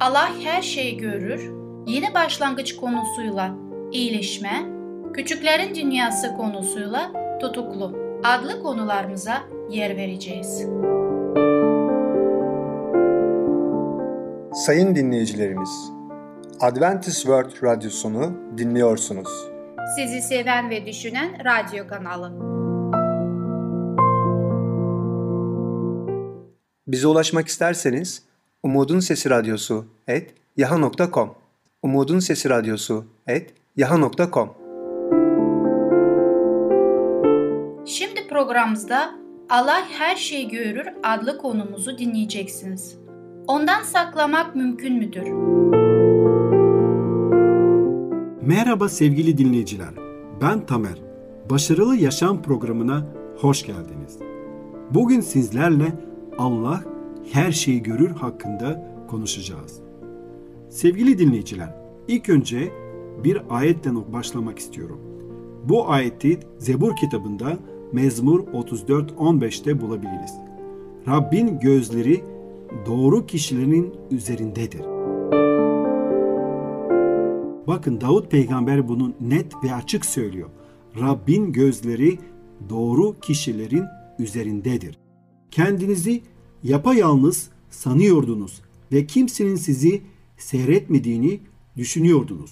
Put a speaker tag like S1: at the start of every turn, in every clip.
S1: Allah her şeyi görür, yeni başlangıç konusuyla iyileşme, küçüklerin dünyası konusuyla tutuklu adlı konularımıza yer vereceğiz.
S2: Sayın dinleyicilerimiz, Adventist World Radyosunu dinliyorsunuz.
S1: Sizi seven ve düşünen radyo kanalı.
S2: Bize ulaşmak isterseniz Umutun Sesi Radyosu et yaha.com Umutun Sesi Radyosu et yaha.com
S1: Şimdi programımızda Allah her şeyi görür adlı konumuzu dinleyeceksiniz. Ondan saklamak mümkün müdür?
S3: Merhaba sevgili dinleyiciler. Ben Tamer. Başarılı Yaşam programına hoş geldiniz. Bugün sizlerle Allah her şeyi görür hakkında konuşacağız. Sevgili dinleyiciler, ilk önce bir ayetten başlamak istiyorum. Bu ayeti Zebur kitabında Mezmur 34-15'te bulabiliriz. Rabbin gözleri doğru kişilerin üzerindedir. Bakın Davut peygamber bunu net ve açık söylüyor. Rabbin gözleri doğru kişilerin üzerindedir. Kendinizi yapayalnız sanıyordunuz ve kimsenin sizi seyretmediğini düşünüyordunuz.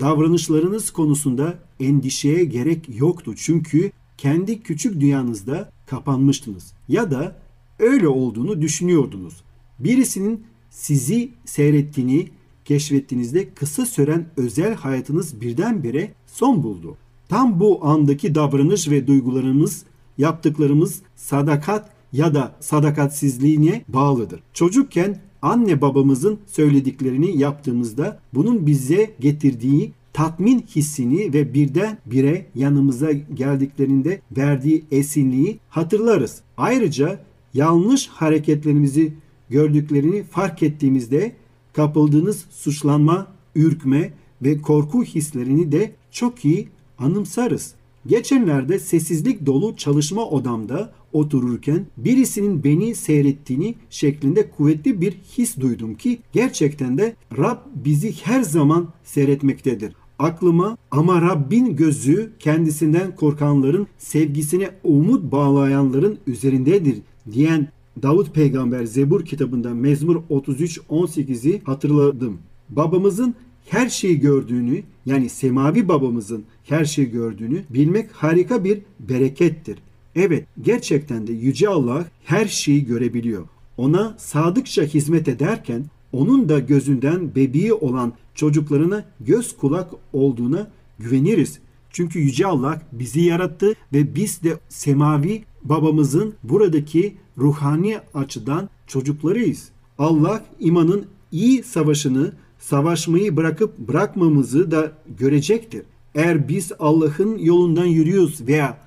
S3: Davranışlarınız konusunda endişeye gerek yoktu çünkü kendi küçük dünyanızda kapanmıştınız ya da öyle olduğunu düşünüyordunuz. Birisinin sizi seyrettiğini keşfettiğinizde kısa süren özel hayatınız birdenbire son buldu. Tam bu andaki davranış ve duygularımız, yaptıklarımız sadakat ya da sadakatsizliğine bağlıdır. Çocukken anne babamızın söylediklerini yaptığımızda bunun bize getirdiği tatmin hissini ve birden bire yanımıza geldiklerinde verdiği esinliği hatırlarız. Ayrıca yanlış hareketlerimizi gördüklerini fark ettiğimizde kapıldığınız suçlanma, ürkme ve korku hislerini de çok iyi anımsarız. Geçenlerde sessizlik dolu çalışma odamda otururken birisinin beni seyrettiğini şeklinde kuvvetli bir his duydum ki gerçekten de Rab bizi her zaman seyretmektedir. Aklıma ama Rabbin gözü kendisinden korkanların sevgisine umut bağlayanların üzerindedir diyen Davut peygamber Zebur kitabında Mezmur 33-18'i hatırladım. Babamızın her şeyi gördüğünü yani semavi babamızın her şeyi gördüğünü bilmek harika bir berekettir. Evet gerçekten de Yüce Allah her şeyi görebiliyor. Ona sadıkça hizmet ederken onun da gözünden bebeği olan çocuklarına göz kulak olduğuna güveniriz. Çünkü Yüce Allah bizi yarattı ve biz de semavi babamızın buradaki ruhani açıdan çocuklarıyız. Allah imanın iyi savaşını savaşmayı bırakıp bırakmamızı da görecektir. Eğer biz Allah'ın yolundan yürüyoruz veya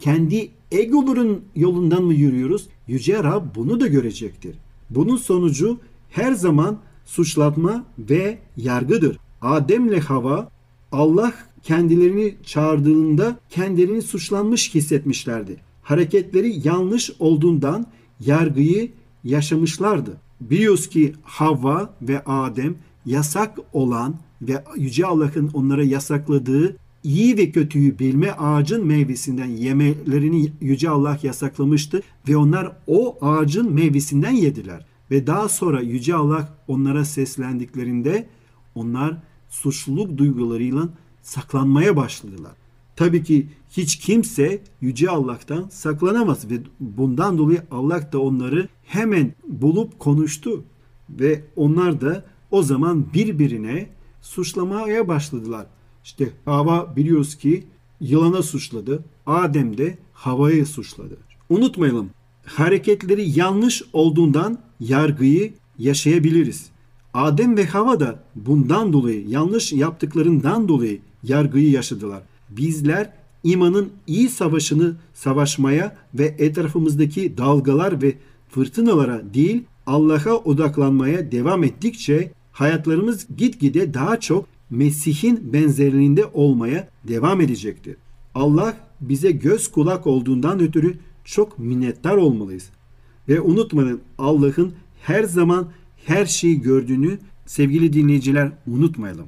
S3: kendi egoların yolundan mı yürüyoruz? Yüce Rab bunu da görecektir. Bunun sonucu her zaman suçlatma ve yargıdır. Adem'le Hava Allah kendilerini çağırdığında kendilerini suçlanmış hissetmişlerdi. Hareketleri yanlış olduğundan yargıyı yaşamışlardı. Biliyoruz ki Havva ve Adem yasak olan ve Yüce Allah'ın onlara yasakladığı iyi ve kötüyü bilme ağacın meyvesinden yemelerini Yüce Allah yasaklamıştı ve onlar o ağacın meyvesinden yediler. Ve daha sonra Yüce Allah onlara seslendiklerinde onlar suçluluk duygularıyla saklanmaya başladılar. Tabii ki hiç kimse Yüce Allah'tan saklanamaz ve bundan dolayı Allah da onları hemen bulup konuştu ve onlar da o zaman birbirine suçlamaya başladılar. İşte Hava biliyoruz ki yılana suçladı. Adem de havayı suçladı. Unutmayalım hareketleri yanlış olduğundan yargıyı yaşayabiliriz. Adem ve Hava da bundan dolayı yanlış yaptıklarından dolayı yargıyı yaşadılar. Bizler imanın iyi savaşını savaşmaya ve etrafımızdaki dalgalar ve fırtınalara değil Allah'a odaklanmaya devam ettikçe hayatlarımız gitgide daha çok Mesih'in benzerliğinde olmaya devam edecektir. Allah bize göz kulak olduğundan ötürü çok minnettar olmalıyız. Ve unutmayın Allah'ın her zaman her şeyi gördüğünü sevgili dinleyiciler unutmayalım.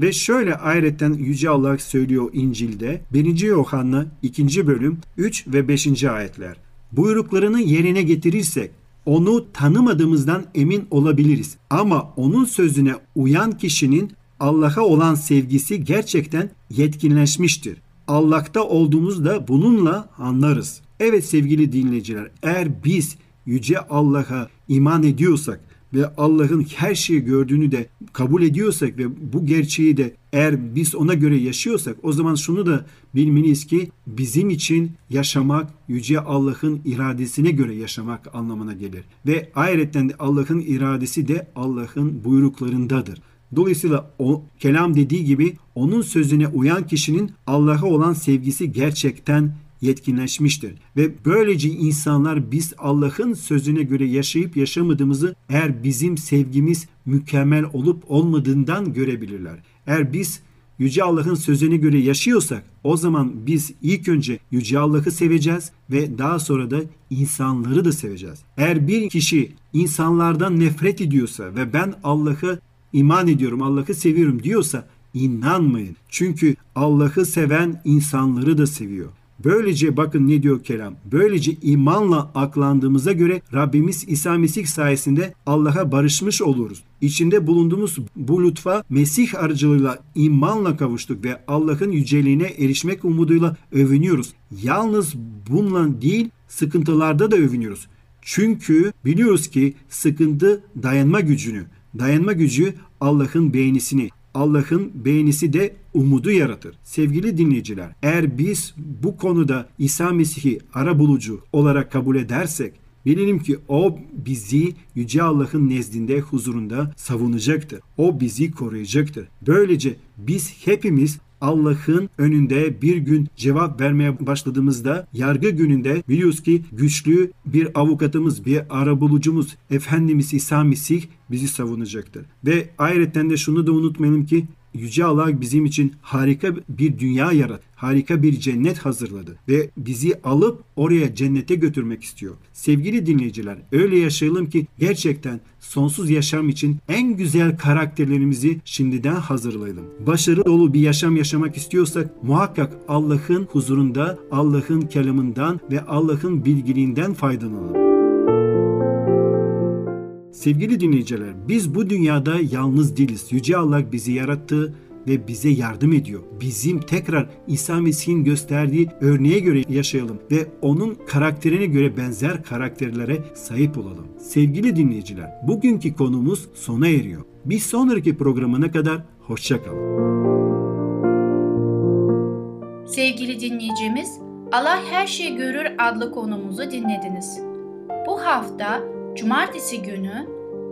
S3: Ve şöyle ayrıca Yüce Allah söylüyor İncil'de 1. Yohanna 2. bölüm 3 ve 5. ayetler. Buyruklarını yerine getirirsek onu tanımadığımızdan emin olabiliriz. Ama onun sözüne uyan kişinin Allah'a olan sevgisi gerçekten yetkinleşmiştir. Allah'ta olduğumuzu da bununla anlarız. Evet sevgili dinleyiciler eğer biz Yüce Allah'a iman ediyorsak ve Allah'ın her şeyi gördüğünü de kabul ediyorsak ve bu gerçeği de eğer biz ona göre yaşıyorsak o zaman şunu da bilmeliyiz ki bizim için yaşamak yüce Allah'ın iradesine göre yaşamak anlamına gelir. Ve ayrıca Allah'ın iradesi de Allah'ın buyruklarındadır. Dolayısıyla o kelam dediği gibi onun sözüne uyan kişinin Allah'a olan sevgisi gerçekten yetkinleşmiştir. Ve böylece insanlar biz Allah'ın sözüne göre yaşayıp yaşamadığımızı eğer bizim sevgimiz mükemmel olup olmadığından görebilirler. Eğer biz Yüce Allah'ın sözüne göre yaşıyorsak o zaman biz ilk önce Yüce Allah'ı seveceğiz ve daha sonra da insanları da seveceğiz. Eğer bir kişi insanlardan nefret ediyorsa ve ben Allah'ı iman ediyorum, Allah'ı seviyorum diyorsa inanmayın. Çünkü Allah'ı seven insanları da seviyor. Böylece bakın ne diyor kelam. Böylece imanla aklandığımıza göre Rabbimiz İsa Mesih sayesinde Allah'a barışmış oluruz. İçinde bulunduğumuz bu lütfa Mesih aracılığıyla imanla kavuştuk ve Allah'ın yüceliğine erişmek umuduyla övünüyoruz. Yalnız bununla değil sıkıntılarda da övünüyoruz. Çünkü biliyoruz ki sıkıntı dayanma gücünü, dayanma gücü Allah'ın beğenisini, Allah'ın beğenisi de umudu yaratır. Sevgili dinleyiciler, eğer biz bu konuda İsa Mesih'i ara bulucu olarak kabul edersek, Bilelim ki o bizi Yüce Allah'ın nezdinde huzurunda savunacaktır. O bizi koruyacaktır. Böylece biz hepimiz Allah'ın önünde bir gün cevap vermeye başladığımızda yargı gününde biliyoruz ki güçlü bir avukatımız, bir arabulucumuz Efendimiz İsa Mesih bizi savunacaktır. Ve ayrıca de şunu da unutmayalım ki Yüce Allah bizim için harika bir dünya yarattı. Harika bir cennet hazırladı ve bizi alıp oraya cennete götürmek istiyor. Sevgili dinleyiciler, öyle yaşayalım ki gerçekten sonsuz yaşam için en güzel karakterlerimizi şimdiden hazırlayalım. Başarı dolu bir yaşam yaşamak istiyorsak muhakkak Allah'ın huzurunda, Allah'ın kelamından ve Allah'ın bilgiliğinden faydalanalım. Sevgili dinleyiciler, biz bu dünyada yalnız değiliz. Yüce Allah bizi yarattı ve bize yardım ediyor. Bizim tekrar İsa Mesih'in gösterdiği örneğe göre yaşayalım ve onun karakterine göre benzer karakterlere sahip olalım. Sevgili dinleyiciler, bugünkü konumuz sona eriyor. Bir sonraki programına kadar hoşçakalın.
S1: Sevgili dinleyicimiz, Allah Her Şeyi Görür adlı konumuzu dinlediniz. Bu hafta Cumartesi günü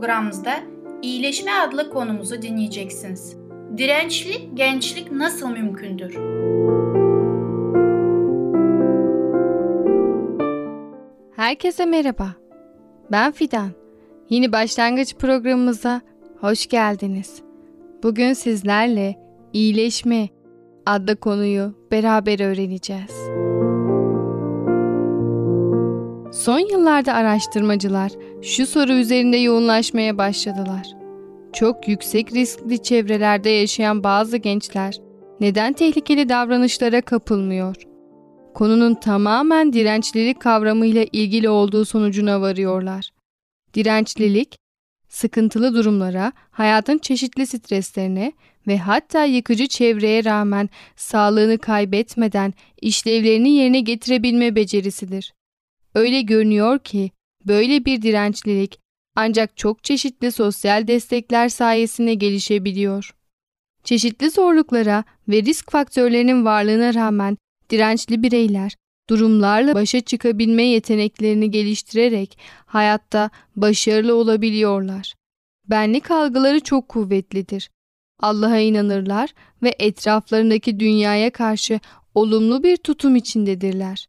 S1: programımızda iyileşme adlı konumuzu dinleyeceksiniz. Dirençli gençlik nasıl mümkündür?
S4: Herkese merhaba. Ben Fidan. Yeni başlangıç programımıza hoş geldiniz. Bugün sizlerle iyileşme adlı konuyu beraber öğreneceğiz. Son yıllarda araştırmacılar şu soru üzerinde yoğunlaşmaya başladılar. Çok yüksek riskli çevrelerde yaşayan bazı gençler neden tehlikeli davranışlara kapılmıyor? Konunun tamamen dirençlilik kavramıyla ilgili olduğu sonucuna varıyorlar. Dirençlilik, sıkıntılı durumlara, hayatın çeşitli streslerine ve hatta yıkıcı çevreye rağmen sağlığını kaybetmeden işlevlerini yerine getirebilme becerisidir. Öyle görünüyor ki böyle bir dirençlilik ancak çok çeşitli sosyal destekler sayesinde gelişebiliyor. Çeşitli zorluklara ve risk faktörlerinin varlığına rağmen dirençli bireyler durumlarla başa çıkabilme yeteneklerini geliştirerek hayatta başarılı olabiliyorlar. Benlik algıları çok kuvvetlidir. Allah'a inanırlar ve etraflarındaki dünyaya karşı olumlu bir tutum içindedirler.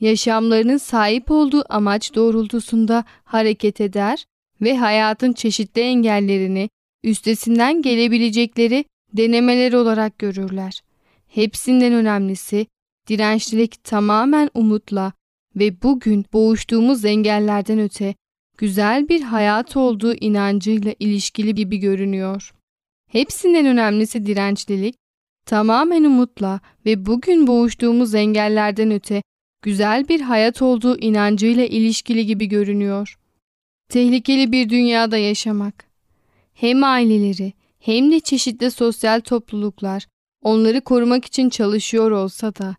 S4: Yaşamlarının sahip olduğu amaç doğrultusunda hareket eder ve hayatın çeşitli engellerini üstesinden gelebilecekleri denemeler olarak görürler. Hepsinden önemlisi dirençlilik tamamen umutla ve bugün boğuştuğumuz engellerden öte güzel bir hayat olduğu inancıyla ilişkili gibi görünüyor. Hepsinden önemlisi dirençlilik tamamen umutla ve bugün boğuştuğumuz engellerden öte güzel bir hayat olduğu inancıyla ilişkili gibi görünüyor. Tehlikeli bir dünyada yaşamak. Hem aileleri hem de çeşitli sosyal topluluklar onları korumak için çalışıyor olsa da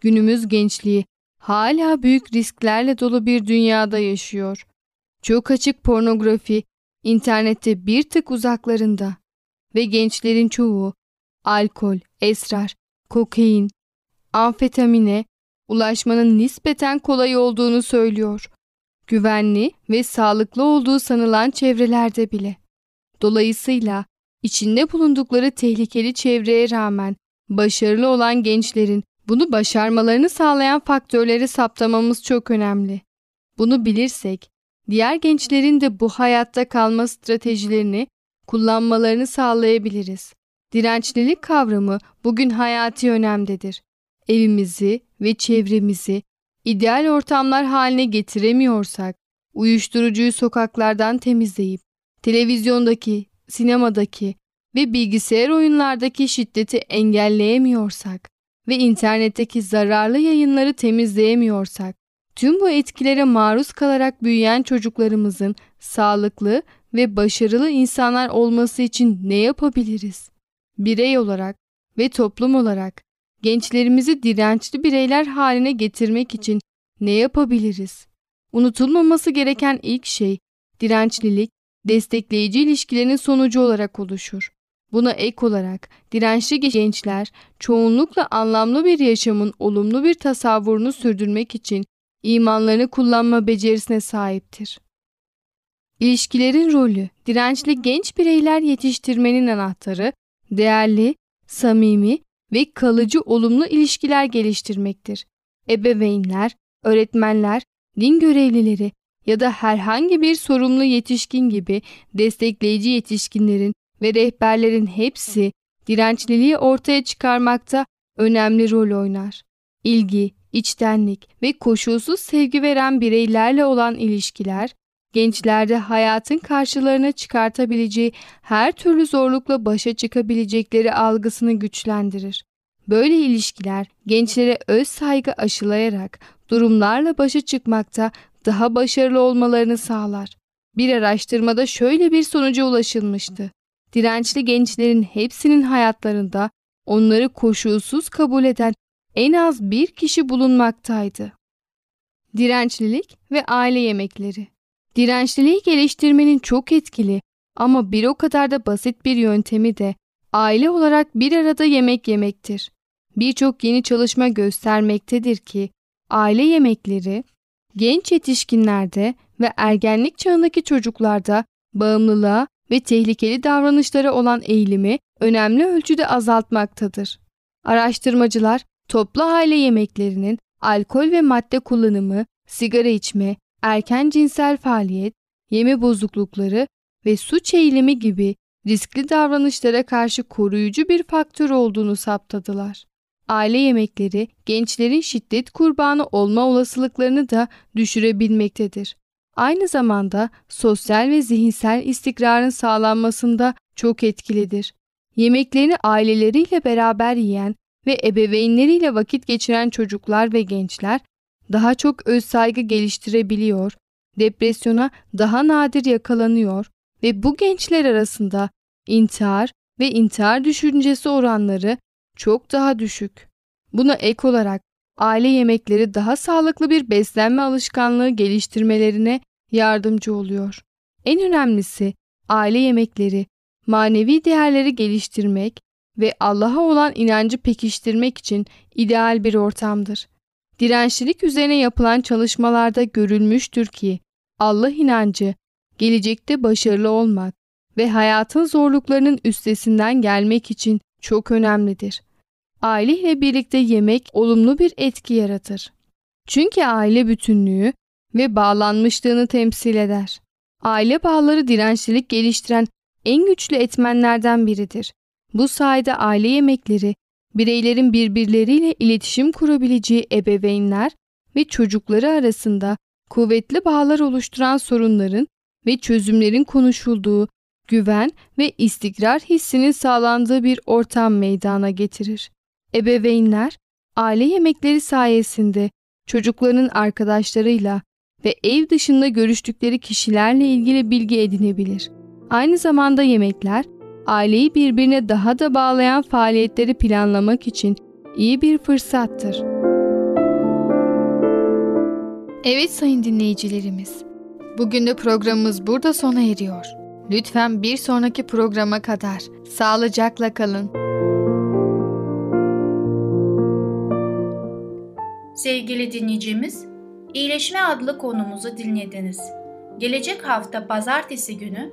S4: günümüz gençliği hala büyük risklerle dolu bir dünyada yaşıyor. Çok açık pornografi internette bir tık uzaklarında ve gençlerin çoğu alkol, esrar, kokain, amfetamine ulaşmanın nispeten kolay olduğunu söylüyor. Güvenli ve sağlıklı olduğu sanılan çevrelerde bile. Dolayısıyla içinde bulundukları tehlikeli çevreye rağmen başarılı olan gençlerin bunu başarmalarını sağlayan faktörleri saptamamız çok önemli. Bunu bilirsek, diğer gençlerin de bu hayatta kalma stratejilerini kullanmalarını sağlayabiliriz. Dirençlilik kavramı bugün hayati önemdedir. Evimizi ve çevremizi ideal ortamlar haline getiremiyorsak, uyuşturucuyu sokaklardan temizleyip, televizyondaki, sinemadaki ve bilgisayar oyunlardaki şiddeti engelleyemiyorsak ve internetteki zararlı yayınları temizleyemiyorsak, tüm bu etkilere maruz kalarak büyüyen çocuklarımızın sağlıklı ve başarılı insanlar olması için ne yapabiliriz? Birey olarak ve toplum olarak gençlerimizi dirençli bireyler haline getirmek için ne yapabiliriz? Unutulmaması gereken ilk şey dirençlilik, destekleyici ilişkilerin sonucu olarak oluşur. Buna ek olarak dirençli gençler çoğunlukla anlamlı bir yaşamın olumlu bir tasavvurunu sürdürmek için imanlarını kullanma becerisine sahiptir. İlişkilerin rolü, dirençli genç bireyler yetiştirmenin anahtarı, değerli, samimi ve kalıcı olumlu ilişkiler geliştirmektir. Ebeveynler, öğretmenler, din görevlileri ya da herhangi bir sorumlu yetişkin gibi destekleyici yetişkinlerin ve rehberlerin hepsi dirençliliği ortaya çıkarmakta önemli rol oynar. İlgi, içtenlik ve koşulsuz sevgi veren bireylerle olan ilişkiler, gençlerde hayatın karşılarına çıkartabileceği her türlü zorlukla başa çıkabilecekleri algısını güçlendirir. Böyle ilişkiler gençlere öz saygı aşılayarak durumlarla başa çıkmakta daha başarılı olmalarını sağlar. Bir araştırmada şöyle bir sonuca ulaşılmıştı. Dirençli gençlerin hepsinin hayatlarında onları koşulsuz kabul eden en az bir kişi bulunmaktaydı. Dirençlilik ve aile yemekleri Dirençliliği geliştirmenin çok etkili ama bir o kadar da basit bir yöntemi de aile olarak bir arada yemek yemektir. Birçok yeni çalışma göstermektedir ki aile yemekleri genç yetişkinlerde ve ergenlik çağındaki çocuklarda bağımlılığa ve tehlikeli davranışlara olan eğilimi önemli ölçüde azaltmaktadır. Araştırmacılar toplu aile yemeklerinin alkol ve madde kullanımı, sigara içme, erken cinsel faaliyet, yeme bozuklukları ve suç eğilimi gibi riskli davranışlara karşı koruyucu bir faktör olduğunu saptadılar. Aile yemekleri gençlerin şiddet kurbanı olma olasılıklarını da düşürebilmektedir. Aynı zamanda sosyal ve zihinsel istikrarın sağlanmasında çok etkilidir. Yemeklerini aileleriyle beraber yiyen ve ebeveynleriyle vakit geçiren çocuklar ve gençler daha çok öz saygı geliştirebiliyor, depresyona daha nadir yakalanıyor ve bu gençler arasında intihar ve intihar düşüncesi oranları çok daha düşük. Buna ek olarak aile yemekleri daha sağlıklı bir beslenme alışkanlığı geliştirmelerine yardımcı oluyor. En önemlisi aile yemekleri manevi değerleri geliştirmek ve Allah'a olan inancı pekiştirmek için ideal bir ortamdır. Dirençlilik üzerine yapılan çalışmalarda görülmüştür ki Allah inancı gelecekte başarılı olmak ve hayatın zorluklarının üstesinden gelmek için çok önemlidir. Aile ile birlikte yemek olumlu bir etki yaratır. Çünkü aile bütünlüğü ve bağlanmışlığını temsil eder. Aile bağları dirençlilik geliştiren en güçlü etmenlerden biridir. Bu sayede aile yemekleri bireylerin birbirleriyle iletişim kurabileceği ebeveynler ve çocukları arasında kuvvetli bağlar oluşturan sorunların ve çözümlerin konuşulduğu, güven ve istikrar hissinin sağlandığı bir ortam meydana getirir. Ebeveynler, aile yemekleri sayesinde çocuklarının arkadaşlarıyla ve ev dışında görüştükleri kişilerle ilgili bilgi edinebilir. Aynı zamanda yemekler, aileyi birbirine daha da bağlayan faaliyetleri planlamak için iyi bir fırsattır. Evet sayın dinleyicilerimiz, bugün de programımız burada sona eriyor. Lütfen bir sonraki programa kadar sağlıcakla kalın.
S1: Sevgili dinleyicimiz, İyileşme adlı konumuzu dinlediniz. Gelecek hafta pazartesi günü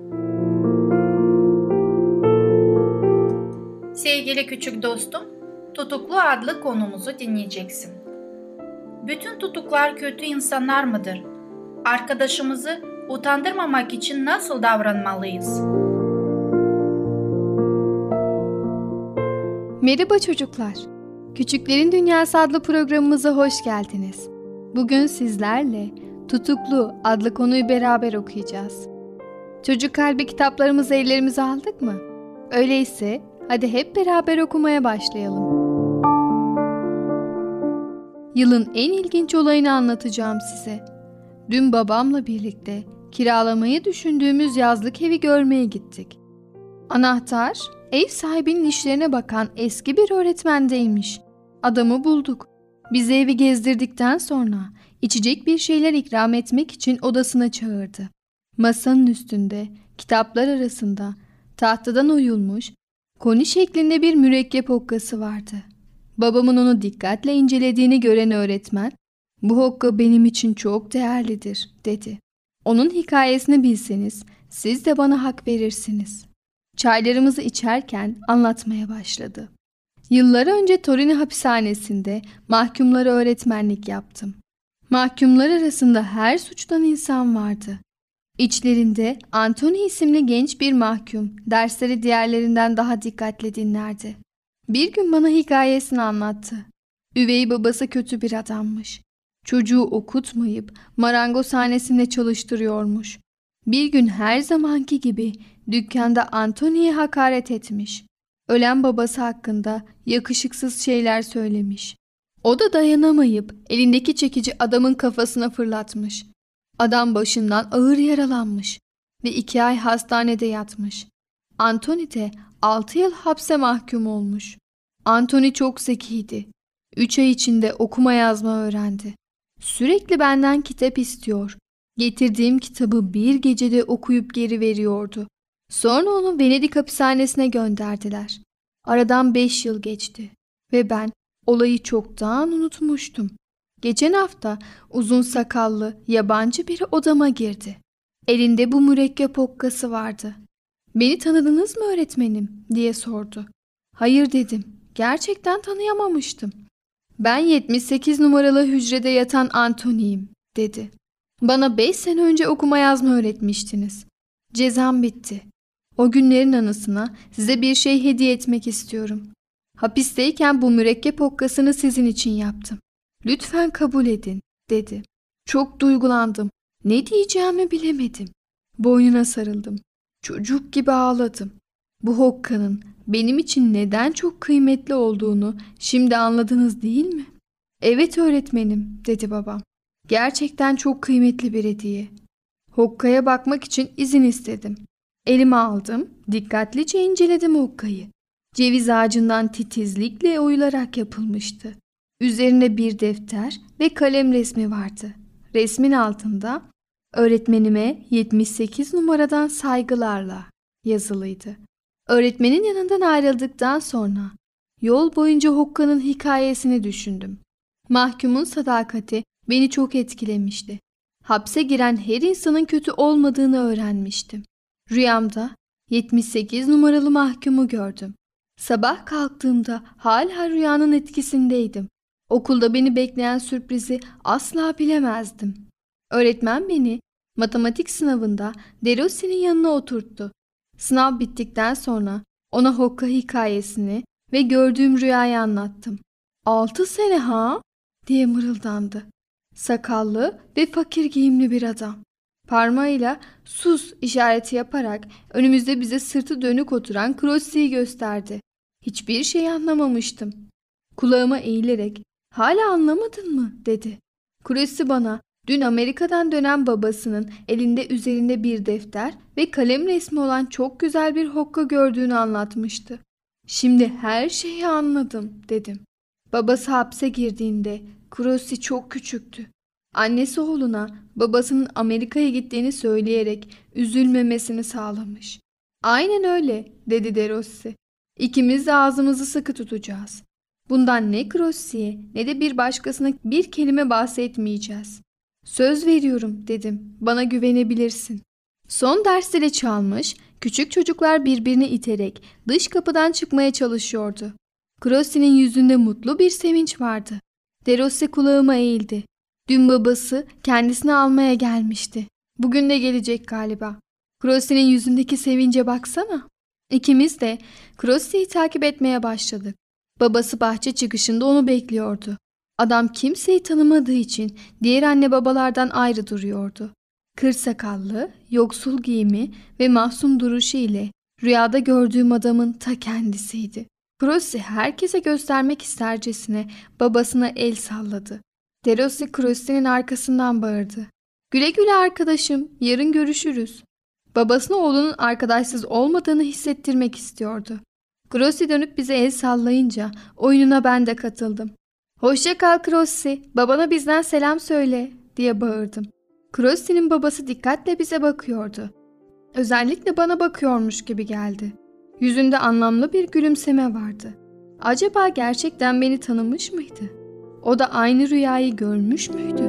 S1: Sevgili küçük dostum, Tutuklu adlı konumuzu dinleyeceksin. Bütün tutuklar kötü insanlar mıdır? Arkadaşımızı utandırmamak için nasıl davranmalıyız?
S4: Merhaba çocuklar. Küçüklerin Dünyası adlı programımıza hoş geldiniz. Bugün sizlerle Tutuklu adlı konuyu beraber okuyacağız. Çocuk kalbi kitaplarımızı ellerimize aldık mı? Öyleyse hadi hep beraber okumaya başlayalım. Yılın en ilginç olayını anlatacağım size. Dün babamla birlikte kiralamayı düşündüğümüz yazlık evi görmeye gittik. Anahtar ev sahibinin işlerine bakan eski bir öğretmendeymiş. Adamı bulduk. Bizi evi gezdirdikten sonra içecek bir şeyler ikram etmek için odasına çağırdı. Masanın üstünde, kitaplar arasında, tahtadan oyulmuş, koni şeklinde bir mürekkep hokkası vardı. Babamın onu dikkatle incelediğini gören öğretmen, bu hokka benim için çok değerlidir, dedi. Onun hikayesini bilseniz, siz de bana hak verirsiniz. Çaylarımızı içerken anlatmaya başladı. Yıllar önce Torino hapishanesinde mahkumlara öğretmenlik yaptım. Mahkumlar arasında her suçtan insan vardı. İçlerinde Anthony isimli genç bir mahkum dersleri diğerlerinden daha dikkatli dinlerdi. Bir gün bana hikayesini anlattı. Üvey babası kötü bir adammış. Çocuğu okutmayıp marangozhanesinde çalıştırıyormuş. Bir gün her zamanki gibi dükkanda Anthony'ye hakaret etmiş. Ölen babası hakkında yakışıksız şeyler söylemiş. O da dayanamayıp elindeki çekici adamın kafasına fırlatmış. Adam başından ağır yaralanmış ve iki ay hastanede yatmış. Anthony de altı yıl hapse mahkum olmuş. Anthony çok zekiydi. Üç ay içinde okuma yazma öğrendi. Sürekli benden kitap istiyor. Getirdiğim kitabı bir gecede okuyup geri veriyordu. Sonra onu Venedik hapishanesine gönderdiler. Aradan beş yıl geçti ve ben olayı çoktan unutmuştum. Geçen hafta uzun sakallı yabancı biri odama girdi. Elinde bu mürekkep okkası vardı. Beni tanıdınız mı öğretmenim diye sordu. Hayır dedim. Gerçekten tanıyamamıştım. Ben 78 numaralı hücrede yatan Antony'yim dedi. Bana 5 sene önce okuma yazma öğretmiştiniz. Cezam bitti. O günlerin anısına size bir şey hediye etmek istiyorum. Hapisteyken bu mürekkep hokkasını sizin için yaptım. Lütfen kabul edin, dedi. Çok duygulandım. Ne diyeceğimi bilemedim. Boynuna sarıldım. Çocuk gibi ağladım. Bu hokkanın benim için neden çok kıymetli olduğunu şimdi anladınız değil mi? Evet öğretmenim, dedi babam. Gerçekten çok kıymetli bir hediye. Hokkaya bakmak için izin istedim. Elime aldım, dikkatlice inceledim hokkayı. Ceviz ağacından titizlikle oyularak yapılmıştı. Üzerinde bir defter ve kalem resmi vardı. Resmin altında öğretmenime 78 numaradan saygılarla yazılıydı. Öğretmenin yanından ayrıldıktan sonra yol boyunca Hokka'nın hikayesini düşündüm. Mahkumun sadakati beni çok etkilemişti. Hapse giren her insanın kötü olmadığını öğrenmiştim. Rüyamda 78 numaralı mahkumu gördüm. Sabah kalktığımda hala rüyanın etkisindeydim. Okulda beni bekleyen sürprizi asla bilemezdim. Öğretmen beni matematik sınavında Derossi'nin yanına oturttu. Sınav bittikten sonra ona Hokka hikayesini ve gördüğüm rüyayı anlattım. Altı sene ha? diye mırıldandı. Sakallı ve fakir giyimli bir adam. Parmağıyla sus işareti yaparak önümüzde bize sırtı dönük oturan Crossi'yi gösterdi. Hiçbir şey anlamamıştım. Kulağıma eğilerek ''Hala anlamadın mı?'' dedi. Crossi bana dün Amerika'dan dönen babasının elinde üzerinde bir defter ve kalem resmi olan çok güzel bir hokka gördüğünü anlatmıştı. Şimdi her şeyi anladım dedim. Babası hapse girdiğinde Crossi çok küçüktü. Annesi oğluna babasının Amerika'ya gittiğini söyleyerek üzülmemesini sağlamış. Aynen öyle dedi De Rossi. İkimiz de ağzımızı sıkı tutacağız. Bundan ne Crossi'ye ne de bir başkasına bir kelime bahsetmeyeceğiz. Söz veriyorum dedim. Bana güvenebilirsin. Son ders zili çalmış, küçük çocuklar birbirini iterek dış kapıdan çıkmaya çalışıyordu. Crossi'nin yüzünde mutlu bir sevinç vardı. Derossi kulağıma eğildi. Dün babası kendisini almaya gelmişti. Bugün de gelecek galiba. Crossi'nin yüzündeki sevince baksana. İkimiz de Crossi'yi takip etmeye başladık. Babası bahçe çıkışında onu bekliyordu. Adam kimseyi tanımadığı için diğer anne babalardan ayrı duruyordu. Kır sakallı, yoksul giyimi ve mahzun duruşu ile rüyada gördüğüm adamın ta kendisiydi. Crossi herkese göstermek istercesine babasına el salladı. Derossi Crossi'nin arkasından bağırdı. Güle güle arkadaşım, yarın görüşürüz. Babasına oğlunun arkadaşsız olmadığını hissettirmek istiyordu. Crossi dönüp bize el sallayınca oyununa ben de katıldım. Hoşça kal Crossi, babana bizden selam söyle diye bağırdım. Crossi'nin babası dikkatle bize bakıyordu. Özellikle bana bakıyormuş gibi geldi. Yüzünde anlamlı bir gülümseme vardı. Acaba gerçekten beni tanımış mıydı? O da aynı rüyayı görmüş müydü?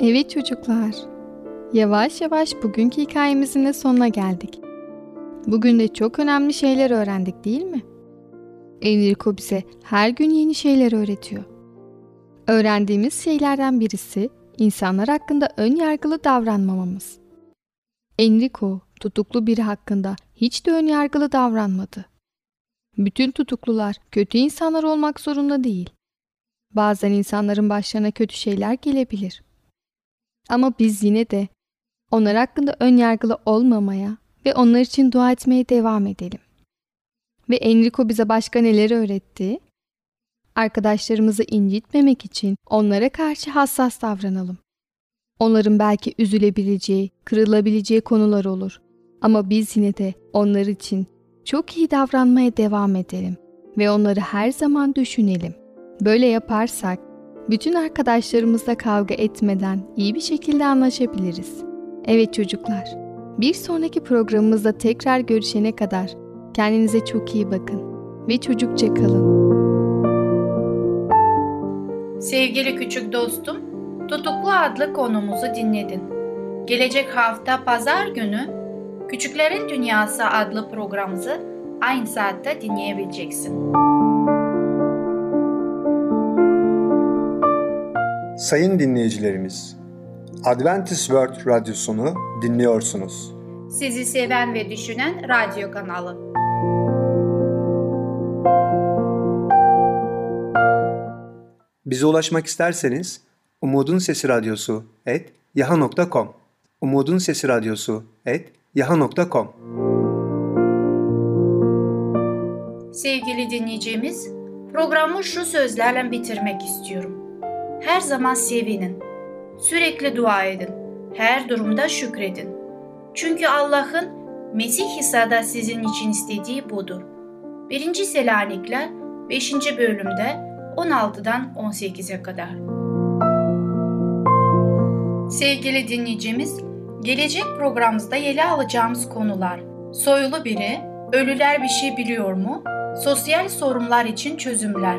S4: Evet çocuklar. Yavaş yavaş bugünkü hikayemizin de sonuna geldik. Bugün de çok önemli şeyler öğrendik değil mi? Enrico bize her gün yeni şeyler öğretiyor. Öğrendiğimiz şeylerden birisi insanlar hakkında ön yargılı davranmamamız. Enrico tutuklu biri hakkında hiç de ön yargılı davranmadı. Bütün tutuklular kötü insanlar olmak zorunda değil. Bazen insanların başlarına kötü şeyler gelebilir. Ama biz yine de onlar hakkında ön yargılı olmamaya ve onlar için dua etmeye devam edelim. Ve Enrico bize başka neler öğretti? Arkadaşlarımızı incitmemek için onlara karşı hassas davranalım. Onların belki üzülebileceği, kırılabileceği konular olur. Ama biz yine de onlar için çok iyi davranmaya devam edelim ve onları her zaman düşünelim. Böyle yaparsak bütün arkadaşlarımızla kavga etmeden iyi bir şekilde anlaşabiliriz. Evet çocuklar, bir sonraki programımızda tekrar görüşene kadar kendinize çok iyi bakın ve çocukça kalın.
S1: Sevgili küçük dostum, Tutuklu adlı konumuzu dinledin. Gelecek hafta pazar günü Küçüklerin Dünyası adlı programımızı aynı saatte dinleyebileceksin.
S2: Sayın dinleyicilerimiz, Adventist World Radyosunu dinliyorsunuz.
S1: Sizi seven ve düşünen radyo kanalı.
S2: Bize ulaşmak isterseniz Umutun Sesi Radyosu et yaha.com Umutun Sesi Radyosu et yaha.com
S1: Sevgili dinleyicimiz, programı şu sözlerle bitirmek istiyorum. Her zaman sevinin, sürekli dua edin, her durumda şükredin. Çünkü Allah'ın Mesih İsa'da sizin için istediği budur. 1. Selanikler 5. bölümde 16'dan 18'e kadar. Sevgili dinleyicimiz, gelecek programımızda ele alacağımız konular Soylu biri, Ölüler bir şey biliyor mu? Sosyal sorunlar için çözümler.